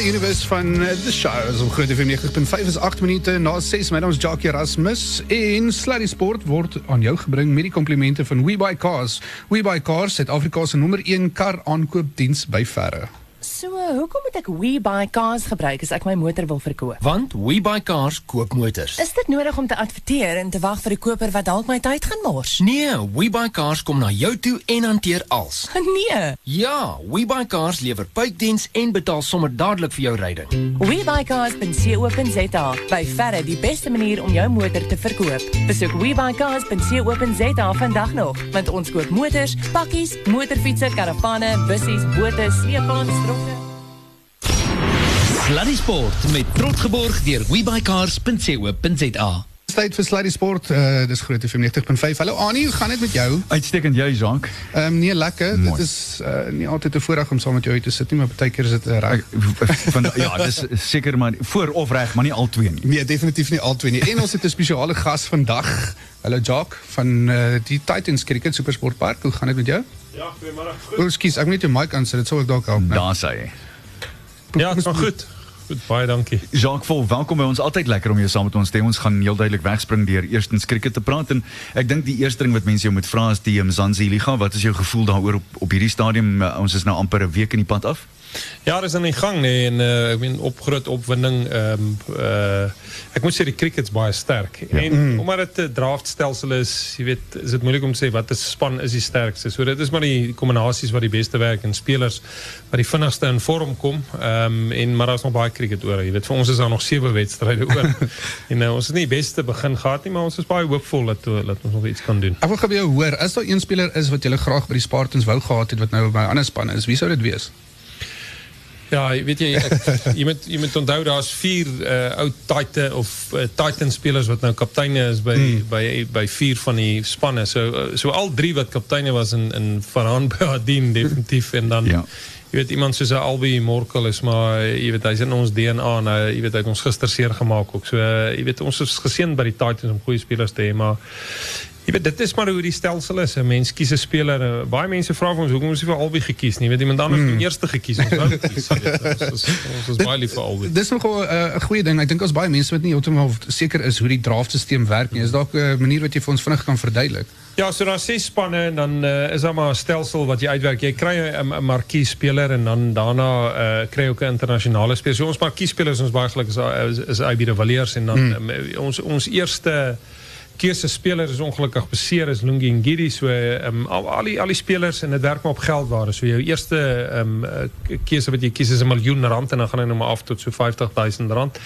Daai universe van uh, The Show is op Groot FM 90.5 is 8 minute na 6. My naam is Jackie Erasmus en Sluddy Sport word aan jou gebring met die komplimente van WeBuyCars. WeBuyCars, Suid-Afrika se nommer 1 kar aankoopdiens by verre. So, hoekom moet ek WeBuyCars gebruik as ek my motor wil verkoop? Want WeBuyCars koop motors. Is dit nodig om te adverteer en te wag vir 'n koper wat dalk my tyd gaan mors? Nee, WeBuyCars kom na jou toe en hanteer als. Nee. Ja, WeBuyCars lewer puitdiens en betaal sommer dadelik vir jou ryding. WeBuyCars.co.za by verre die beste manier om jou motor te verkoop. Besoek WeBuyCars.co.za vandag nog, want ons koop motors, pakkies, motorfietses, karavane, bussies, bote, sleepwaens, trokke. Sluddy Sport met trots geborg deur webycars.co.za. Tyd vir Sluddy Sport. Uh, dis Groot FM 90.5. Hallo Annie, hoe gaan dit met jou? Uitstekend jy, Jacques. Ehm um, nee, lekker. Mooi. Dit is uh, nie altyd 'n voorreg om saam met jou uit te sit nie, maar baie keer is dit uh, reg. Van, ja, dis seker maar voor of reg, maar nie al twee nie. Nee, definitief nie albei nie. En ons het 'n spesiale gas vandag. Hallo Jock van uh, die Titans Cricket Supersportpark. Hoe gaan dit met jou? Ja, goeiemôre. O, oh, skus, ek moet net jou mic aansit. Dit sou ek dalk help. né? Daar sê hy. Ja, dit gaan goed. Goed, baie dankie. Jacques Vol, welkom by ons. Altyd lekker om jou saam met ons te hê. Ons gaan heel duidelik wegspring deur eerstens cricket te praat en ek dink die eerste ding wat mense jou moet vra is die Mzansi Liga. Wat is jou gevoel daaroor op op hierdie stadium? Uh, ons is nou amper 'n week in die pad af. Ja, dis aan die gang nee en uh, ek meen op groot opwinding ehm uh, ek moet sê die cricket's baie sterk. Ja. En omdat dit 'n draftstelsel is, jy weet, is dit moeilik om te sê watter span is die sterkste. So dit is maar die kombinasies wat die beste werk en spelers wat die vinnigste in vorm kom. Ehm um, en maar daar's nog baie cricket oor. Jy weet, vir ons is daar nog sewe wedstryde oor. en uh, ons het nie die beste begin gehad nie, maar ons is baie hoopvol dat uh, dat ons nog iets kan doen. Ek wil by jou hoor, as daar een speler is wat jy graag by die Spartans wou gehad het wat nou by 'n ander span is, wie sou dit wees? Ja, weet jy, ek, jy moet jy moet onthou daar's vier uh ou Titan of uh, Titan spelers wat nou kapteine is Hmm. by by vier van die spanne. So uh, so al drie wat kapteine was in in Farhan Behadin definitief en dan Ja. Jy weet iemand soos Albi Morkel is maar jy weet hy's in ons DNA nou jy weet het ons gister seer gemaak ook. So uh, jy weet ons is geseën by die Titans om goeie spelers te hê, maar weet dit is maar hoe die stelsel is. 'n Mens kies 'n speler. uh, Baie mense vra vir ons hoekom ons nie vir Albi gekies nie. Jy weet iemand anders mm. eerste gekies. Ons. Ons is baie lief vir Albi. Dis nogal 'n uh, 'n goeie ding. Ek dink ons baie mense wat nie heeltemal seker is hoe die draftstelsel werk nie. Is dalk 'n manier wat jy vir ons vinnig kan verduidelik? Ja, so daar's ses spanne en dan uh, is daar maar 'n stelsel wat jy uitwerk. Jy kry 'n 'n marquee speler en dan daarna uh, kry jy ook 'n internasionale speler. So ons marquee spelers ons baie gelukkig is is, is IB de Villiers en dan mm. um, ons ons eerste keuse speler is ongelukkig beseer is Lungi Ngidi so um, al, die al die spelers en dit werk maar op geldwaarde. So jou eerste um, wat jy kies is 'n miljoen rand en dan gaan hy nou maar af tot so 50000 rand.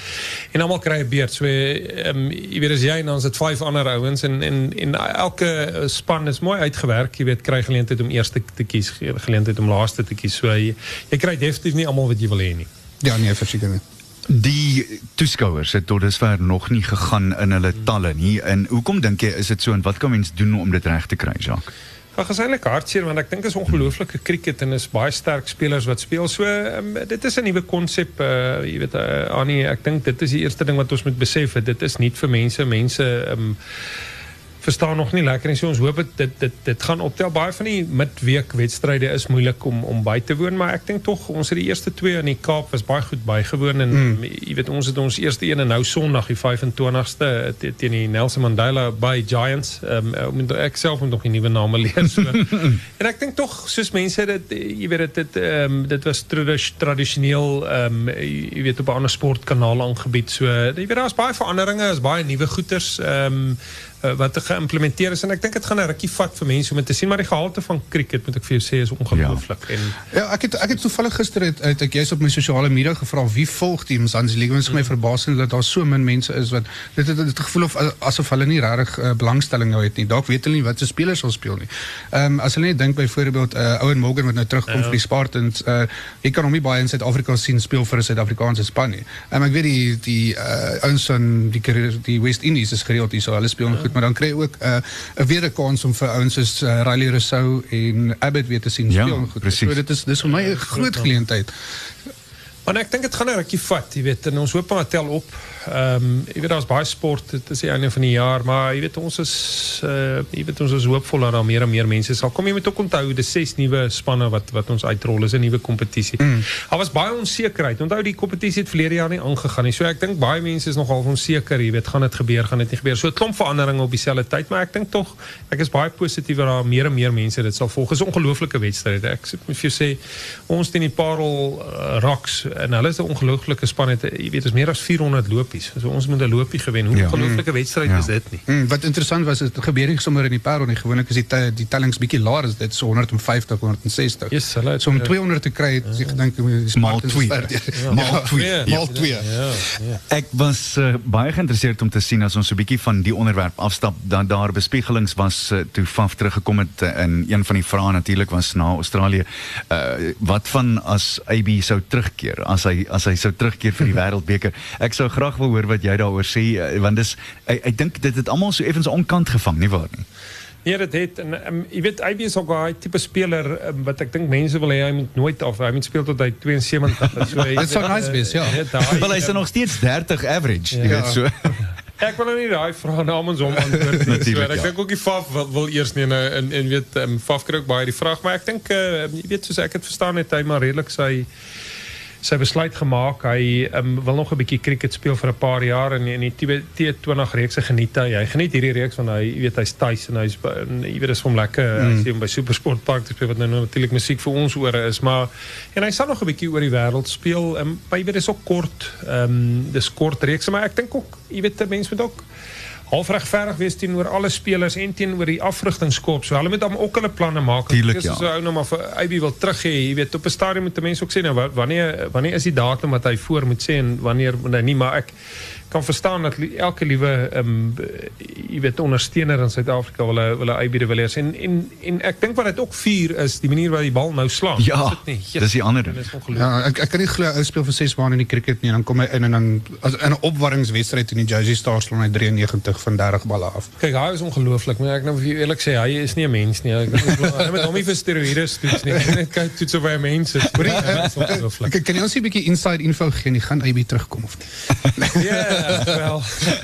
En almal kry 'n beurt. So um, jy weet as jy en dan is dit vyf ander ouens en en en elke span is mooi uitgewerk. Jy weet kry geleentheid om eerste te kies, geleentheid om laaste te jy, jy kry definitief nie almal wat jy wil hê nie. Ja, nee, verseker nie. Die toeskouers het tot dusver nog nie gegaan in hulle talle nie. En hoekom dink jy is dit so en wat kan mens doen om dit reg te kry, Jacques? Ag is eintlik hartseer want ek dink is ongelooflike cricket en is baie sterk spelers wat speel. So um, dit is 'n nuwe konsep uh jy weet uh, Annie, ek dink dit is die eerste ding wat ons moet besef. Dit is nie vir mense, mense um verstaan nog nie lekker nie. So ons hoop dit dit dit, dit gaan optel. Baie van die midweek wedstryde is moeilik om om by te woon, maar ek dink tog ons het die eerste twee in die Kaap was baie goed bygewoon en mm. jy weet ons het ons eerste een en nou Sondag die 25ste te- teen die Nelson Mandela by Giants. Ehm um, ek self moet nog die nuwe name leer so. en ek dink tog soos mense dit jy weet dit ehm um, dit was tradis, tradisioneel ehm um, jy weet op 'n ander sportkanaal aangebied. So jy weet daar's baie veranderinge, is baie nuwe goeters ehm um, wat geïmplementeer is en ek dink dit gaan 'n rukkie vat vir mense om dit te sien maar die gehalte van cricket moet ek vir jou sê is ongelooflik ja. en Ja, ek het ek het toevallig gister het, het ek jy's op my sosiale media gevra wie volg die Mzansi Liga. Dit is vir my verbasend dat daar so min mense is wat dit het dit gevoel of asof hulle nie regtig uh, belangstelling nou het nie. Dalk weet hulle nie wat se spelers sal speel nie. Ehm um, as hulle net dink byvoorbeeld uh, Owen Morgan wat nou terugkom Ja. vir die Spartans, uh, jy kan hom nie baie in Suid-Afrika sien speel vir 'n Suid-Afrikaanse span nie. En ek weet die die uh, ouens van die die West Indies is gereeld hier so hulle speel ja. goed, maar dan kry jy ook 'n uh, weer 'n kans om vir ouens soos uh, Riley Rousseau en Abbott weer te sien Ja, speel goed. presies. So dit is dis vir my 'n groot geleentheid. Maar ek dink dit gaan 'n rukkie vat, jy weet, en ons hoop maar tel op. Ehm um, jy weet daar's baie sport, dit is die einde van die jaar, maar jy weet ons is uh jy weet ons is hoopvol dat daar meer en meer mense sal kom. Jy moet ook onthou dis ses nuwe spanne wat wat ons uitrol, is 'n nuwe kompetisie. Mm. Daar was baie onsekerheid. Onthou die kompetisie het verlede jaar nie aangegaan nie. So ek dink baie mense is nogal onseker, jy weet, gaan dit gebeur, gaan dit nie gebeur. So 'n klomp veranderinge op dieselfde tyd, maar ek dink tog ek is baie positief dat daar meer en meer mense dit sal volg. Dis 'n ongelooflike wedstryd. Ek moet vir jou sê ons teen die Parel uh, Rocks en hulle is 'n ongelooflike span het jy weet is meer as 400 lopies. So ons moet 'n lopie gewen. Hoe 'n Ja. ongelooflike wedstryd Ja. is dit nie? Hmm, wat interessant was, het gebeur nie sommer in die Parel nie. Gewoonlik is die, te- die tellings bietjie laer as dit, so 150, 160. Yes, hulle het, so om eh, 200 te kry, het ek Maal twee. is. Maal twee. Ja. Maal twee. Ja, ja. Ek was uh, baie geïnteresseerd om te sien as ons so 'n bietjie van die onderwerp afstap dat daar bespiegelings was uh, toe Faf teruggekom het uh, en een van die vrae natuurlik was na Australië uh, wat van as AB sou terugkeer as hy as hy sou terugkeer vir die wêreldbeker ek sou graag wil hoor wat jy daaroor sê uh, want dis ek, ek dink dit het almal so effens onkant gevang nie waar nie Nee, dit het en um, jy weet IB is ook 'n tipe speler um, wat ek dink mense wil hê hy moet nooit af hy moet speel tot hy 72 is. So hy- Dit sou nice wees, ja. Wel hy's um, nog steeds 30 average jy Ja. weet so Ek wil nou nie daai vrae namens hom antwoord nie. so, Natuurlijk, ek ja. dink ook die Faf wil, wil eers nie en en, en weet um, Faf kry ook baie die vraag, maar ek dink uh, jy weet soos ek het verstaan het hy maar redelik sy sy besluit gemaak. Hy um, wil nog 'n bietjie cricket speel vir 'n paar jaar en in die T20 reekse geniet hy. Hy geniet hierdie reeks want hy jy weet hy's tuis en hy's jy weet vir hom lekker. Mm. Hy sien hom by Supersport Park te speel wat nou natuurlik musiek vir ons ore is, maar en hy sal nog 'n bietjie oor die wêreld speel. Um, maar jy weet dis ook kort. Ehm um, dis kort reekse, maar ek dink ook jy weet mense moet ook half regverdig wees teenoor alle spelers en teenoor die afrigtingskorps. So hulle moet dan ook hulle planne maak. Tuurlik, Dis ja. so ou nou maar vir Ivy wil terug hê, jy weet op 'n stadium moet mense ook sê nou wa- wanneer wanneer is die datum wat hy voor moet sê en wanneer moet hy nie maar ek kan verstaan dat elke liewe ehm um, jy weet ondersteuner in Suid-Afrika wil hy- wil hy Ivy de Villiers en en en ek dink wat dit ook vier is die manier waarop die bal nou slaan. Ja, nie? dis die ander ding. Ja, ek ek kan nie glo ou speel vir 6 maande in die cricket nie en dan kom hy in en dan as in 'n opwarmingswedstryd in die Jersey Stars slaan hy 93 van 30 balle af. Kyk, hy is ongelooflik, maar ek nou vir eerlik sê, hy is nie 'n mens nie. Ek hy met hom nie vir steroïdes toets nie. Hy net kyk toets of hy 'n mens is. Hoorie, hy is ongelooflik. Kan, jy ons 'n bietjie inside info gee? Nie gaan AB terugkom of nie? Ja, wel,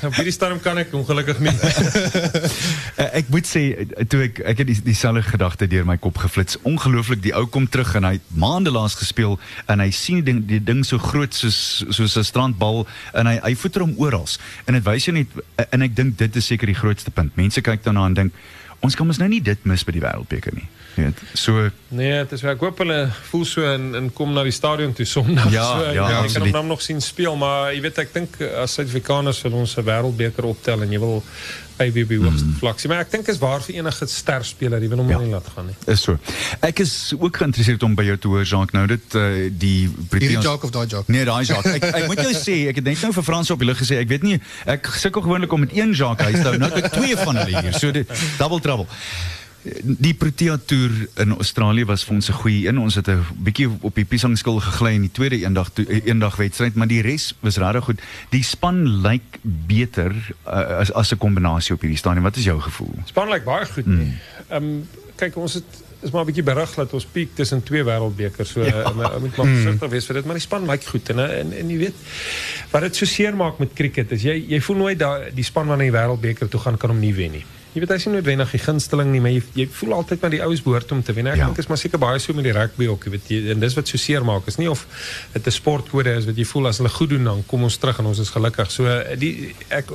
op hierdie stadium kan ek ongelukkig nie. Uh, ek moet sê uh, toe ek ek het die dieselfde gedagte deur my kop geflits. Ongelooflik, die ou kom terug en hy het maande laas gespeel en hy sien die ding, die ding so groot soos soos 'n strandbal en hy hy voeter hom oral. En dit wys jou net uh, en ek dink dit is seker die grootste punt. Mense kyk daarna en dink ons kan ons nou nie dit mis by die wêreldbeker nie. So Nee, dit is ek hoop hulle voel so en en kom na die stadion toe Sondag. Ja, so, ja, ek kan hom nog sien speel, maar jy weet ek dink as Suid-Afrikaners wil ons 'n wêreldbeker optel en jy wil ABB hoogste vlak sien. Maar ek dink is waar vir enige sterspeler, jy wil hom Ja. ja. nie laat gaan nie. is so. Ek is ook geïnteresseerd om by jou te hoor Jacques nou dit uh, die Hierdie Proteas joke of daai joke? Nee, daai Jacques. Ek ek moet jou sê, ek het net nou vir Frans op die lug gesê, ek weet nie, ek sukkel gewoonlik om met een Jacques huis te hou. Nou het ek twee van hulle hier. So dit double trouble. Die Protea in Australië was vir ons 'n goeie een. Ons het 'n bietjie op die piesangskil gegly in die tweede eendag toe- eendag wedstryd, maar die res was regtig goed. Die span lyk beter uh, as as 'n kombinasie op hierdie stadium. Wat is jou gevoel? Span lyk baie goed nie. Ehm um, kyk ons het is maar 'n bietjie berig dat ons piek tussen twee wêreldbekers. So ja. moet maar versigtig wees vir dit, maar die span lyk goed en en en jy weet wat dit so seer maak met cricket is jy jy voel nooit dat die span wat na die wêreldbeker toe gaan kan hom nie wen nie. Jy weet hy is nie noodwendig die gunsteling nie, maar jy, jy voel altyd maar die oues behoort om te wen. Ek Ja. dink is maar seker baie so met die rugby ook, jy weet jy, en dis wat so seer maak. Is nie of dit 'n sportkode is wat jy voel as hulle goed doen dan kom ons terug en ons is gelukkig. So die ek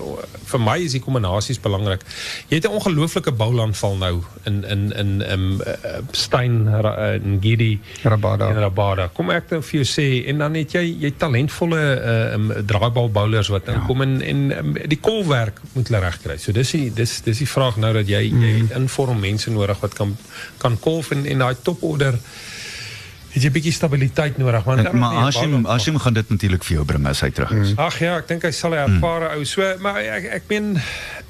vir my is die kombinasies belangrik. Jy het 'n ongelooflike boulaanval nou in in in um, uh, Stein Ra- en Gidi Rabada. en Rabada. Kom ek nou vir jou sê en dan het jy jy talentvolle uh, um, wat inkom en en um, die kolwerk moet hulle regkry. So dis die dis dis die vraag nou dat jy jy het inform mense nodig wat kan kan kolf en en daai toporder het jy bietjie stabiliteit nodig want En, maar Hashim Hashim gaan dit natuurlik vir jou bring as hy terug is. Ag ja, ek dink hy sal 'n ervare ou. So maar ek ek meen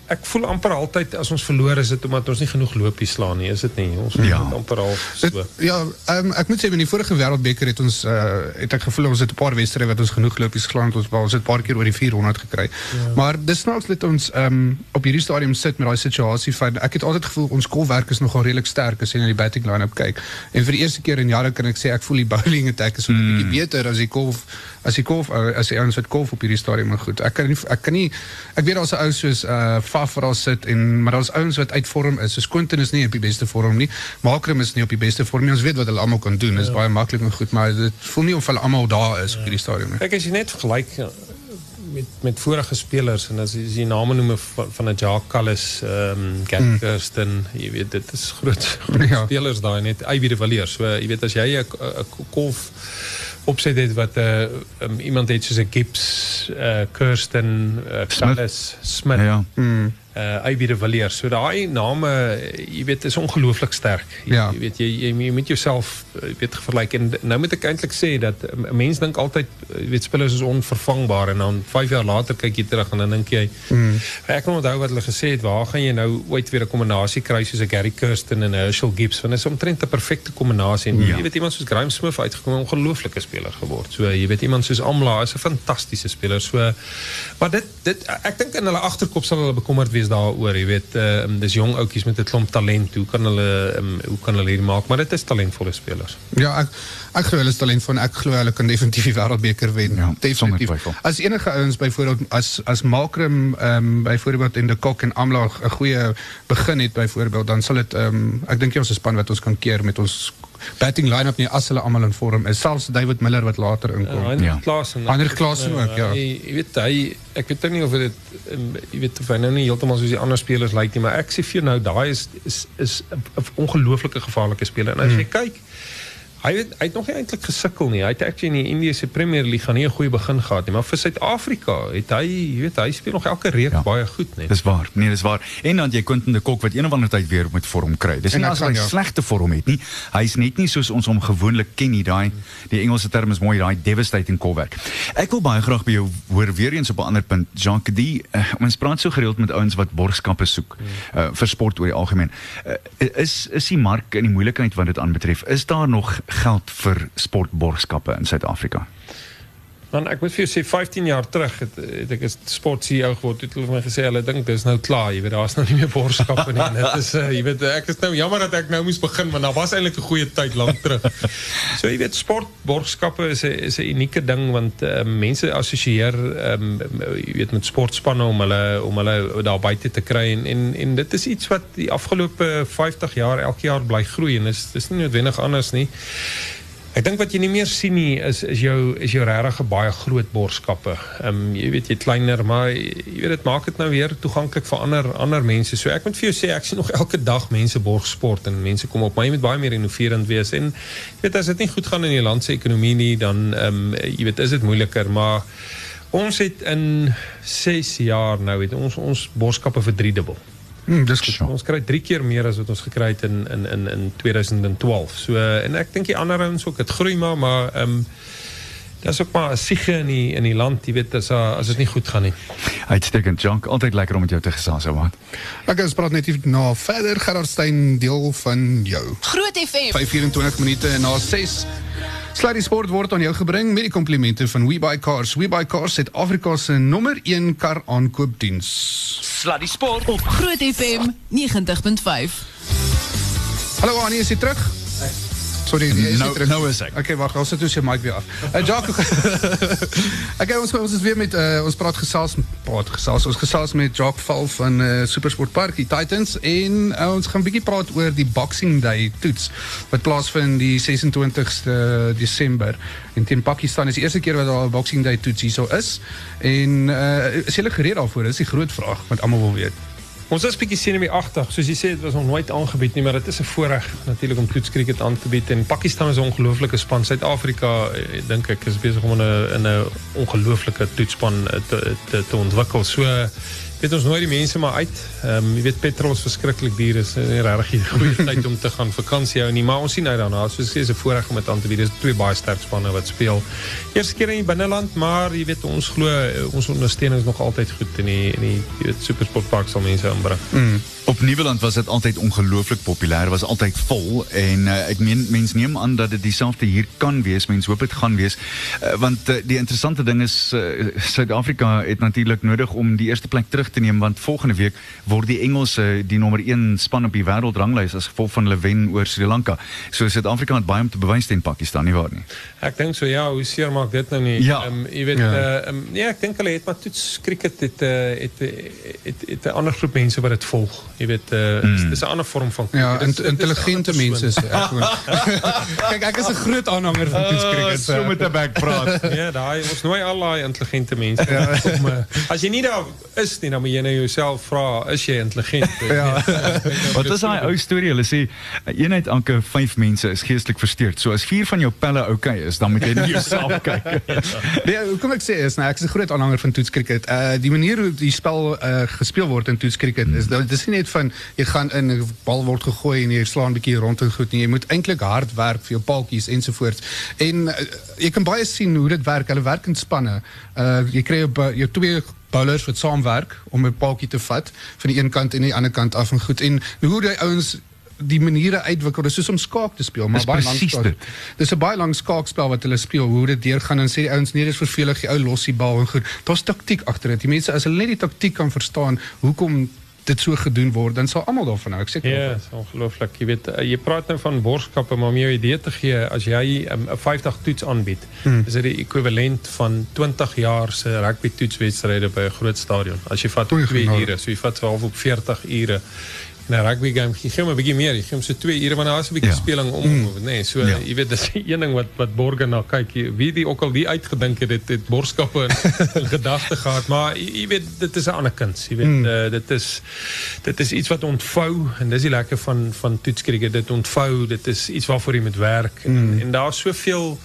ek voel amper altyd as ons verloor is dit omdat ons nie genoeg lopies slaan nie, is dit nie? Ons Ja. moet amper al so. Ja, um, ek moet sê in die vorige wêreldbeker het ons uh, het ek gevoel ons het 'n paar wedstryde wat ons genoeg lopies geslaan het ons ons het 'n paar keer oor die 400 gekry. Maar dis snaaks dat ons um, op hierdie stadium sit met daai situasie van ek het altyd gevoel ons kolwerk is nogal redelik sterk as jy na die batting line-up kyk. En vir die eerste keer in jare kan ek sê ek voel die bowling attack is 'n mm. bietjie beter as die kolf as die kolf uh, as die ouens wat kolf op hierdie stadium maar goed. Ek kan nie ek kan nie ek weet daar's 'n ou soos uh Faf wat daar sit en maar daar's ouens wat uit vorm is. Soos Quentin is nie op die beste vorm nie. Makram is nie op die beste vorm nie. Ons weet wat hulle almal kan doen. Dit is baie maklik en goed, maar dit voel nie of hulle almal daar is op hierdie stadium nie. Kyk as jy net vergelyk ja, met met vorige spelers en as jy, jy name noem van, van 'n Jacques Callis, ehm um, Gary mm. Jy weet dit is groot, groot Ja. spelers daai net Ivy de Villiers. So jy weet as jy 'n kolf opset het wat uh, um, iemand soos 'n Gibbs, uh, Kirsten, uh, Callis, Smith, Ja. Mm. uh Ivy de Villiers. So daai name, jy weet, is ongelooflik sterk. Jy, Ja. jy weet jy, jy, jy moet jouself jy weet vergelyk en nou moet ek eintlik sê dat uh, 'n mens dink altyd jy weet spelers is onvervangbaar en dan 5 jaar later kyk jy terug en dan dink jy mm. ek kan onthou wat hulle gesê het, waar gaan jy nou ooit weer 'n kombinasie kry soos 'n Gary Kirsten en 'n Herschel Gibbs want dit is omtrent 'n perfekte kombinasie en Ja. jy weet iemand soos Graham Smith uitgekom 'n ongelooflike speler geword. So jy weet iemand soos Amla is 'n fantastiese speler. So maar dit dit ek dink in hulle agterkop sal hulle bekommerd wees daaroor, jy weet, uh, dis jong ouetjies met 'n klomp talent. Hoe kan hulle um, hoe kan hulle hier maak? Maar dit is talentvolle spelers. Ja, ek ek glo hulle is talentvol en ek glo hulle kan definitief die wêreldbeker wen. Ja, definitief. As enige ouens byvoorbeeld as as Makram ehm um, byvoorbeeld en de Kok en Amla 'n goeie begin het byvoorbeeld, dan sal dit ehm um, ek dink jy ons is 'n span wat ons kan keer met ons batting line-up nie as hulle almal in vorm is. Selfs David Miller wat later inkom. Uh, Ja. Klaasen. Heinrich Klaasen ook, ja. Hy, jy weet hy ek weet nie of dit um, jy weet of hy nou nie heeltemal soos die ander spelers lyk nie, maar ek sê vir jou nou daai is is is 'n 'n ongelooflike gevaarlike speler. En as Hmm. jy kyk Hy het, hy het nog nie eintlik gesukkel nie. Hy het actually in die Indiese Premier League gaan nie 'n goeie begin gehad nie, maar vir Suid-Afrika het hy, jy weet, hy speel nog elke reek Ja. baie goed, nee. Dis waar. Nee, dis waar. En dan jy Quentin de Kok wat een of ander tyd weer met vorm kry. Dis En nie as hy ja. slegte vorm het nie. Hy's net nie soos ons hom gewoonlik ken nie. Daai die Engelse term is mooi, daai devastating kolwerk. Ek wil baie graag by jou hoor weer eens op 'n ander punt. Jacques, die uh, ons praat so gereeld met ouens wat borgskappe soek uh, vir sport oor die algemeen. Uh, is is die mark in die moeilikheid wat dit aanbetref? Is daar nog geld vir sportborgskappe in Suid-Afrika? Man, ek moet vir jou sê 15 jaar terug het, het ek 'n sport CEO geword. Het hulle vir my gesê hulle dink dis nou klaar, jy weet daar's nou nie meer borgskappe nie. Dit is uh, jy weet ek is nou jammer dat ek nou moes begin want daar was eintlik 'n goeie tyd lank terug. So jy weet sport borgskappe is 'n is 'n unieke ding want uh, mense assosieer um, jy weet met sportspanne om hulle om hulle daar buite te kry en en en dit is iets wat die afgelope 50 jaar elke jaar bly groei en is dis nie noodwendig anders nie. Ek dink wat jy nie meer sien nie is is jou is jou regtig baie groot borgskappe. Ehm um, weet jy kleiner, maar jy weet dit maak dit nou weer toeganklik vir ander ander mense. So ek moet vir jou sê nog elke dag mense borg sport en mense kom op my met baie meer innoverend wees en jy weet as goed gaan in die land se ekonomie nie dan ehm weet is dit moeiliker, maar ons het in 6 jaar nou het ons ons verdriedubbel. Hmm, dis. Sure. Ons kry 3 keer meer as wat ons gekry het in in in in 2012. So en ek dink die ander ouens ook, dit groei maar, maar ehm um, daar's ook maar 'n siege in die in die land, jy weet as uh, as dit nie goed gaan nie. Uitstekend, Jacques. Altyd lekker om met jou te gesels, ou maat. Ek ons praat net hier na verder Gerard Stein deel van jou. Groot FM. 524 minute na 6. Sluddy Sport word aan jou gebring met die komplimente van WeBuy Cars. WeBuy Cars het Afrika se nommer 1 kar aankoopdiens. Sport. Op Groot FM 90.5. Hallo Annie, is jy terug? Sorry, is terug. nou is ek. Okay, ons sit dus jou mic weer af. Uh, Jacques. okay, ons ons is weer met uh, ons praat gesels praat gesels ons gesels met Jacques Val van uh, Supersport Park die Titans en uh, ons gaan bietjie praat oor die Boxing Day toets wat plaasvind die 26ste Desember en teen Pakistan is die eerste keer daar 'n Boxing Day toets hierso is en uh, is julle gereed daarvoor? Dis die groot vraag wat almal wil weet. Ons is bietjie senuweeagtig, soos jy sê dit was nog nooit aangebied nie, maar dit is 'n voorreg natuurlik om toetskriket aan te bied en Pakistan is 'n ongelooflike span. Suid-Afrika eh, dink ek is besig om in 'n in 'n ongelooflike toetsspan eh, te, te te ontwikkel. So weet ons nooi die mense maar uit. Ehm um, jy weet petrol is verskriklik duur. Is nie regtig 'n goeie tyd om te gaan vakansie hou nie, maar ons sien uit daarna. Soos sê, is 'n voorreg om dit aan te bied. Dis twee baie sterk spanne wat speel. Eerste keer in die binneland, maar jy weet ons glo eh, ons ondersteuning is nog altyd goed in die in die jy weet supersportpark sal mense inbring. Mm. Op Nieuweland was dit altyd ongelooflik populêr, was altyd vol en uh, ek meen mense neem aan dat dit dieselfde hier kan wees. Mense hoop dit gaan wees. Uh, want uh, die interessante ding is Suid-Afrika het natuurlik nodig om die eerste plek terug te neem want volgende week word die Engelse die nommer 1 span op die wêreldranglys as gevolg van hulle wen oor Sri Lanka. So Suid-Afrika het baie om te bewys teen Pakistan, nie waar nie? Ek dink so ja, hoe seer maak dit nou nie? Ja. Um, jy weet Ja. ja. Um, nee, ek dink hulle het maar toets cricket het het het het 'n ander groep mense wat dit volg. Jy weet uh, mm. dis 'n ander vorm van Ja, cricket. Dis- in, dis 'n intelligente is. Kyk, ek is 'n groot aanhanger van toetskriket. so met 'n bek praat. Ja, daai ons nooi al daai intelligente mense. Ja. Om, uh, as jy nie daar is nie, dan moet jy nou jouself vra, is jy intelligent? Ja. Wat is daai ou storie? Hulle sê een uit elke 5 mense is geestelik versteurd. So as 4 van jou pelle oukei okay is, dan moet jy na jouself kyk. Nee, hoekom ek sê is nou ek is 'n groot aanhanger van toetskriket. Uh die manier hoe die spel uh gespeel word in toetskriket is dat dit is nie net van jy gaan in 'n bal word gegooi en jy slaan 'n bietjie rond en goed nie. Jy moet eintlik hard werk vir jou paaltjies ensovoorts. En uh, jy kan baie sien hoe dit werk. Hulle werk in spanne. Uh jou, bu- jou twee bowlers wat saamwerk om 'n paaltjie te vat van die een kant en die ander kant af en goed. En hoe die ouens die maniere uitwikkel, dis soos om skaak te speel, maar Dis baie lank presies skaak. dit. Dis 'n baie lang skaakspel wat hulle speel. Hoe dit deurgaan en sê die ouens nee, dis vervelig, die ou los die bal en goed. Daar's taktiek agter dit. Die mense as hulle net die taktiek kan verstaan hoekom dit so gedoen word, dan sal almal daarvan hou. Ek seker. Ja, dis ongelooflik. Jy weet, jy praat nou van borgskappe, maar om jou idee te gee, as jy um, 'n 50 toets aanbied, hmm. is dit die ekwivalent van 20 jaar se rugby toetswedstryde by 'n groot stadion. As jy vat Oei, 2 genade. ure, so jy vat half op 40 ure. In 'n rugby game gee jy hom 'n bietjie meer, jy gee hom so 2 ure want daar is 'n bietjie Ja. speling om, mm. nê. Nee, so Ja. jy weet dis een ding wat wat borge na kyk. Jy- Wie die ook al die uitgedink het, dit het borgskappe in, in gedagte gehad, maar jy, jy weet dit is 'n ander kuns. Jy weet mm. uh, dit is dit is iets wat ontvou en dis die lekker van van toetskriket. Dit ontvou, dit is iets waarvoor jy moet werk en, mm. en daar's soveel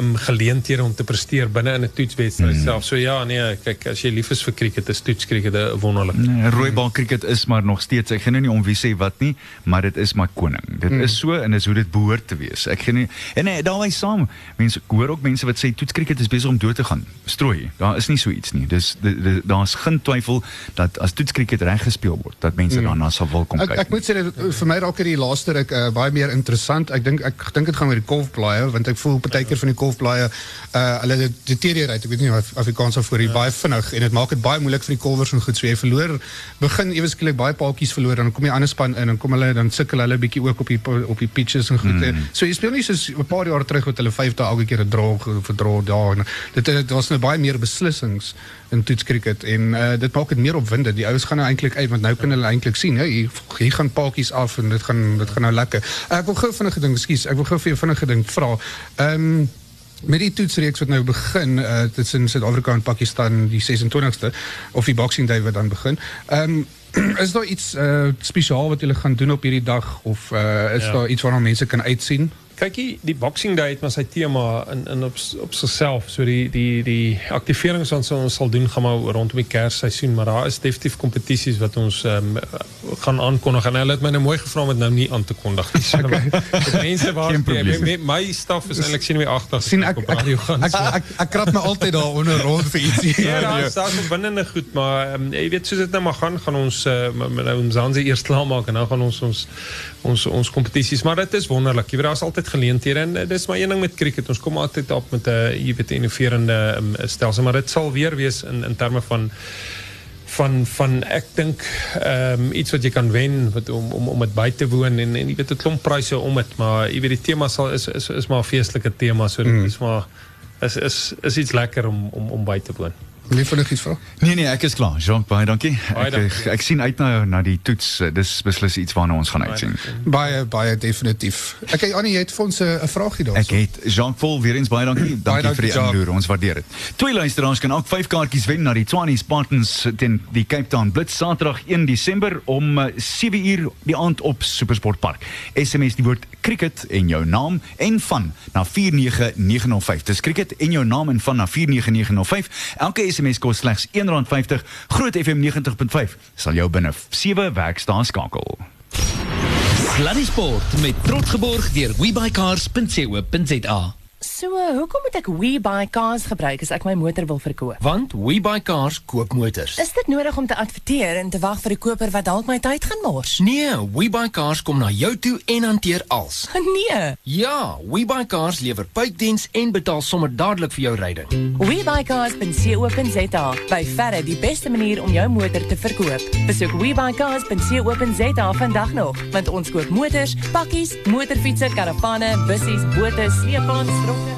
um, geleenthede om te presteer binne in 'n toetswedstryd mm. self. So ja, nee, kyk, as jy lief is vir cricket, is toetskriket 'n wonderlik. Nee, rooibal cricket is maar nog steeds. Ek gaan nou nie om wie sê wat nie, maar dit is my koning. Dit mm. is so en dis hoe dit behoort te wees. Ek gaan nie en nee, daarbey saam. Mense ek hoor ook mense wat sê toets cricket is besig om dood te gaan. Strooi. Daar is nie so iets nie. Dis di- di- daar's geen twyfel dat as toets cricket reg gespeel word, dat mense mm. daarna sal wil kom Ek kyk. ek moet sê uh, vir my raak hierdie laaste ruk uh, baie meer interessant. Ek dink ek dink dit gaan oor die golfblaaie want ek voel partykeer van die golfblaaie uh hulle dit deteriorate. Ek weet nie of Afrikaans daarvoor ja. baie vinnig en dit maak dit baie moeilik vir die kolwers en goed. So jy verloor begin ewe skielik baie paaltjies verloor dan kom die ander span in en kom hulle dan sukkel hulle bietjie ook op die op die pitches en goed. Mm. So jy speel nie soos 'n paar jaar terug wat hulle vyf dae elke keer 'n draw verdraw daar. en Dit dit was nou baie meer beslissings in toetskriket en uh, dit maak dit meer opwindend. Die ouens gaan nou eintlik uit want nou kan hulle eintlik sien, hè, hier, hier gaan paaltjies af en dit gaan dit gaan nou lekker. Uh, ek wil gou vinnige ding, ekskuus, ek wil gou vir jou vinnige ding vra. Ehm um, met die toetsreeks wat nou begin, uh, in Suid-Afrika en Pakistan die 26ste of die Boxing Day wat dan begin. Ehm um, is daar iets uh, spesiaal wat julle gaan doen op hierdie dag of uh, is Ja. daar iets waarna mense kan uitsien? Kyk hier, die Boxing Day het maar sy tema in in op op sigself. So die die die aktiverings wat ons sal doen gaan maar rondom die Kersseisoen, maar daar is definitief kompetisies wat ons ehm gaan aankondig en hulle het my nou mooi gevra om dit nou nie aan te kondig nie. So, okay. mense waar my, my staf is eintlik sien my agter sien ek ek, radio gaan. ek, ek, ek, ek krap my altyd daar onder rond vir ietsie. Ja, daar is daar is opwindende goed, maar um, jy weet soos dit nou maar gaan, gaan ons uh, nou Mzansi eers klaar maak en dan gaan ons ons ons ons kompetisies, maar dit is wonderlik. Jy weet daar's altyd geleenthede en uh, dis maar een ding met cricket. Ons kom altyd op met 'n uh, jy weet 'n innoverende um, stelsel, maar dit sal weer wees in in terme van van van ek dink ehm iets wat jy kan wen wat om om om dit by te woon en en jy weet 'n klomp pryse om dit maar jy weet die tema sal is is is maar 'n feestelike tema so dit mm. is maar is is is iets lekker om om om by te woon. Lief vir iets vra. Nee nee, ek is klaar. Jean, baie dankie. Baie Ek, dankie. ek, ek sien uit na na die toets. Dis beslis iets waarna ons gaan uitsien. Baie baie definitief. Okay Annie, jy het vir ons 'n 'n vraagie daar. Ek het Jean Paul weer eens baie dankie. Dankie dankie, vir die inloer. Ons waardeer dit. Twee luisteraars kan ook 5 kaartjies wen na die Tshwane Spartans teen die Cape Town Blitz Saterdag 1 Desember om eh, 7 uur die aand op Supersport Park. SMS die woord cricket en jou naam en van na 49905. Dis cricket en jou naam en van na 49905. Elke SMS kos slegs R1.50. Groot FM 90.5 sal jou binne 7 werkdae skakel. Sluddy Sport met trots geborg deur webycars.co.za. So, hoekom moet ek WeBuyCars gebruik as ek my motor wil verkoop? Want WeBuyCars koop motors. Is dit nodig om te adverteer en te wag vir die koper wat dalk my tyd gaan mors? Nee, WeBuyCars kom na jou toe en hanteer als. Nee. Ja, WeBuyCars lewer puitdiens en betaal sommer dadelik vir jou ryding. WeBuyCars.co.za by verre die beste manier om jou motor te verkoop. Besoek WeBuyCars.co.za vandag nog, want ons koop motors, pakkies, motorfietsse, karavane, bussies, bote, sleepwaens, trokke.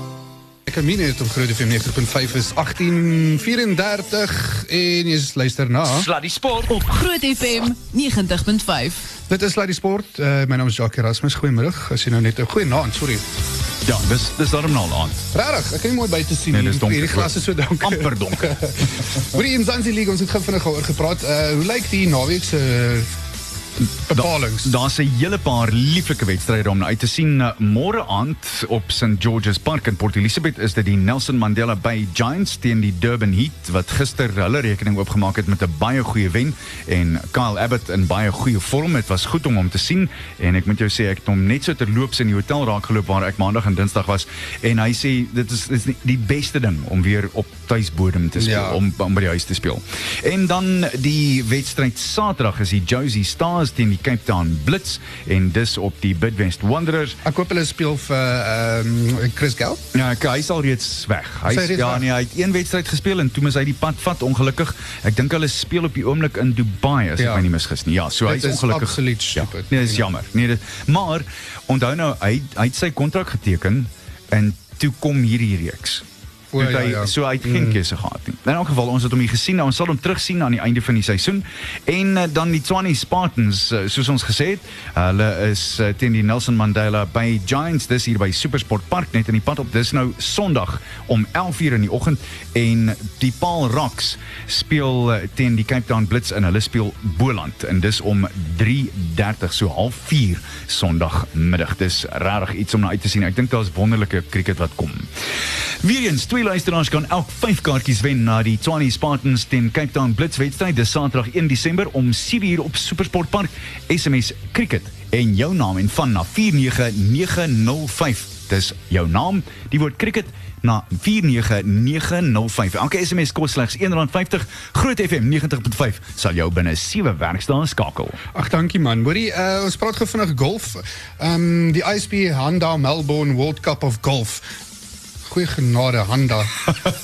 Meen dit op Groot FM 90.5 is 1834 en jy luister na. Sluddy Sport. Op Groot FM 90.5. Dit is Lady Sport. Uh, my naam is Jacques Erasmus. Goeiemiddag. As jy nou net 'n goeie naand, sorry. Ja, dis dis daarom nou aan. Regtig, ek kan nie mooi buite sien Nee, dis donker. Hierdie glas is so donker. Amper donker. Hoor die Mzansi League, ons het gou vinnig oor gepraat. Uh, hoe lyk die naweek se bepalings? Daar's 'n hele paar lieflike wedstryde om uit te sien. Uh, Môre aand op St George's Park in Port Elizabeth is dit die Nelson Mandela Bay Giants teen die Durban Heat wat gister hulle rekening oopgemaak het met 'n baie goeie wen en Kyle Abbott in baie goeie vorm. Dit was goed om hom te sien en ek moet jou sê ek het hom net so terloops in die hotel raakgeloop waar ek maandag en dinsdag was en hy sê dit is, dit is die beste ding om weer op tuisbodem te speel Ja. om, om by die huis te speel. En dan die wedstryd Saterdag is die Josie Stars teen die Cape Town Blitz en dis op die Bidwest Wanderers. Ek hoop hulle speel vir ehm um, Chris Gale. Ja, hy is al reeds weg. Hy Is hy is, ja, nee, hy het een wedstryd gespeel en toe moes hy die pad vat ongelukkig. Ek dink hulle speel op die oomblik in Dubai as Ja. ek my nie misgis nie. Ja, so hy Dit is is ongelukkig. absoluut ja. stupid. Nee, dis jammer. Nee, dit, maar onthou nou hy hy het sy kontrak geteken en toe kom hierdie reeks. O, ja, hy, ja. So hy het geen keuse gehad nie. In elk geval ons het hom hier gesien. Nou, ons sal hom terugsien aan die einde van die seisoen. En uh, dan die Tshwane Spartans, uh, soos ons gesê het, hulle is uh, teen die Nelson Mandela by Giants dis hier by Supersport Park net in die pad op. Dis nou Sondag om 11:00 in die oggend en die Paul Rocks speel uh, teen die Cape Town Blitz en hulle speel Boland en dis om 3:30 so half 4 Sondagmiddag. Dis regtig iets om na uit te sien. Ek dink daar's wonderlike cricket wat kom. Weereens twee luisteraars kan elk 5 kaartjies wen na die Tshwane Spartans teen Cape Town Blitz wedstryd. Dis Saterdag 1 Desember om 7:00 op Supersport Park. SMS cricket en jou naam en van na 49905. Dis jou naam, die woord cricket na 49905. Elke SMS kos slegs R1.50. Groot FM 90.5 sal jou binne 7 werkdae skakel. Ag dankie man. Hoorie, uh, ons praat gou vinnig golf. Ehm um, die ISP Honda Melbourne World Cup of Golf. Goeie genade Honda.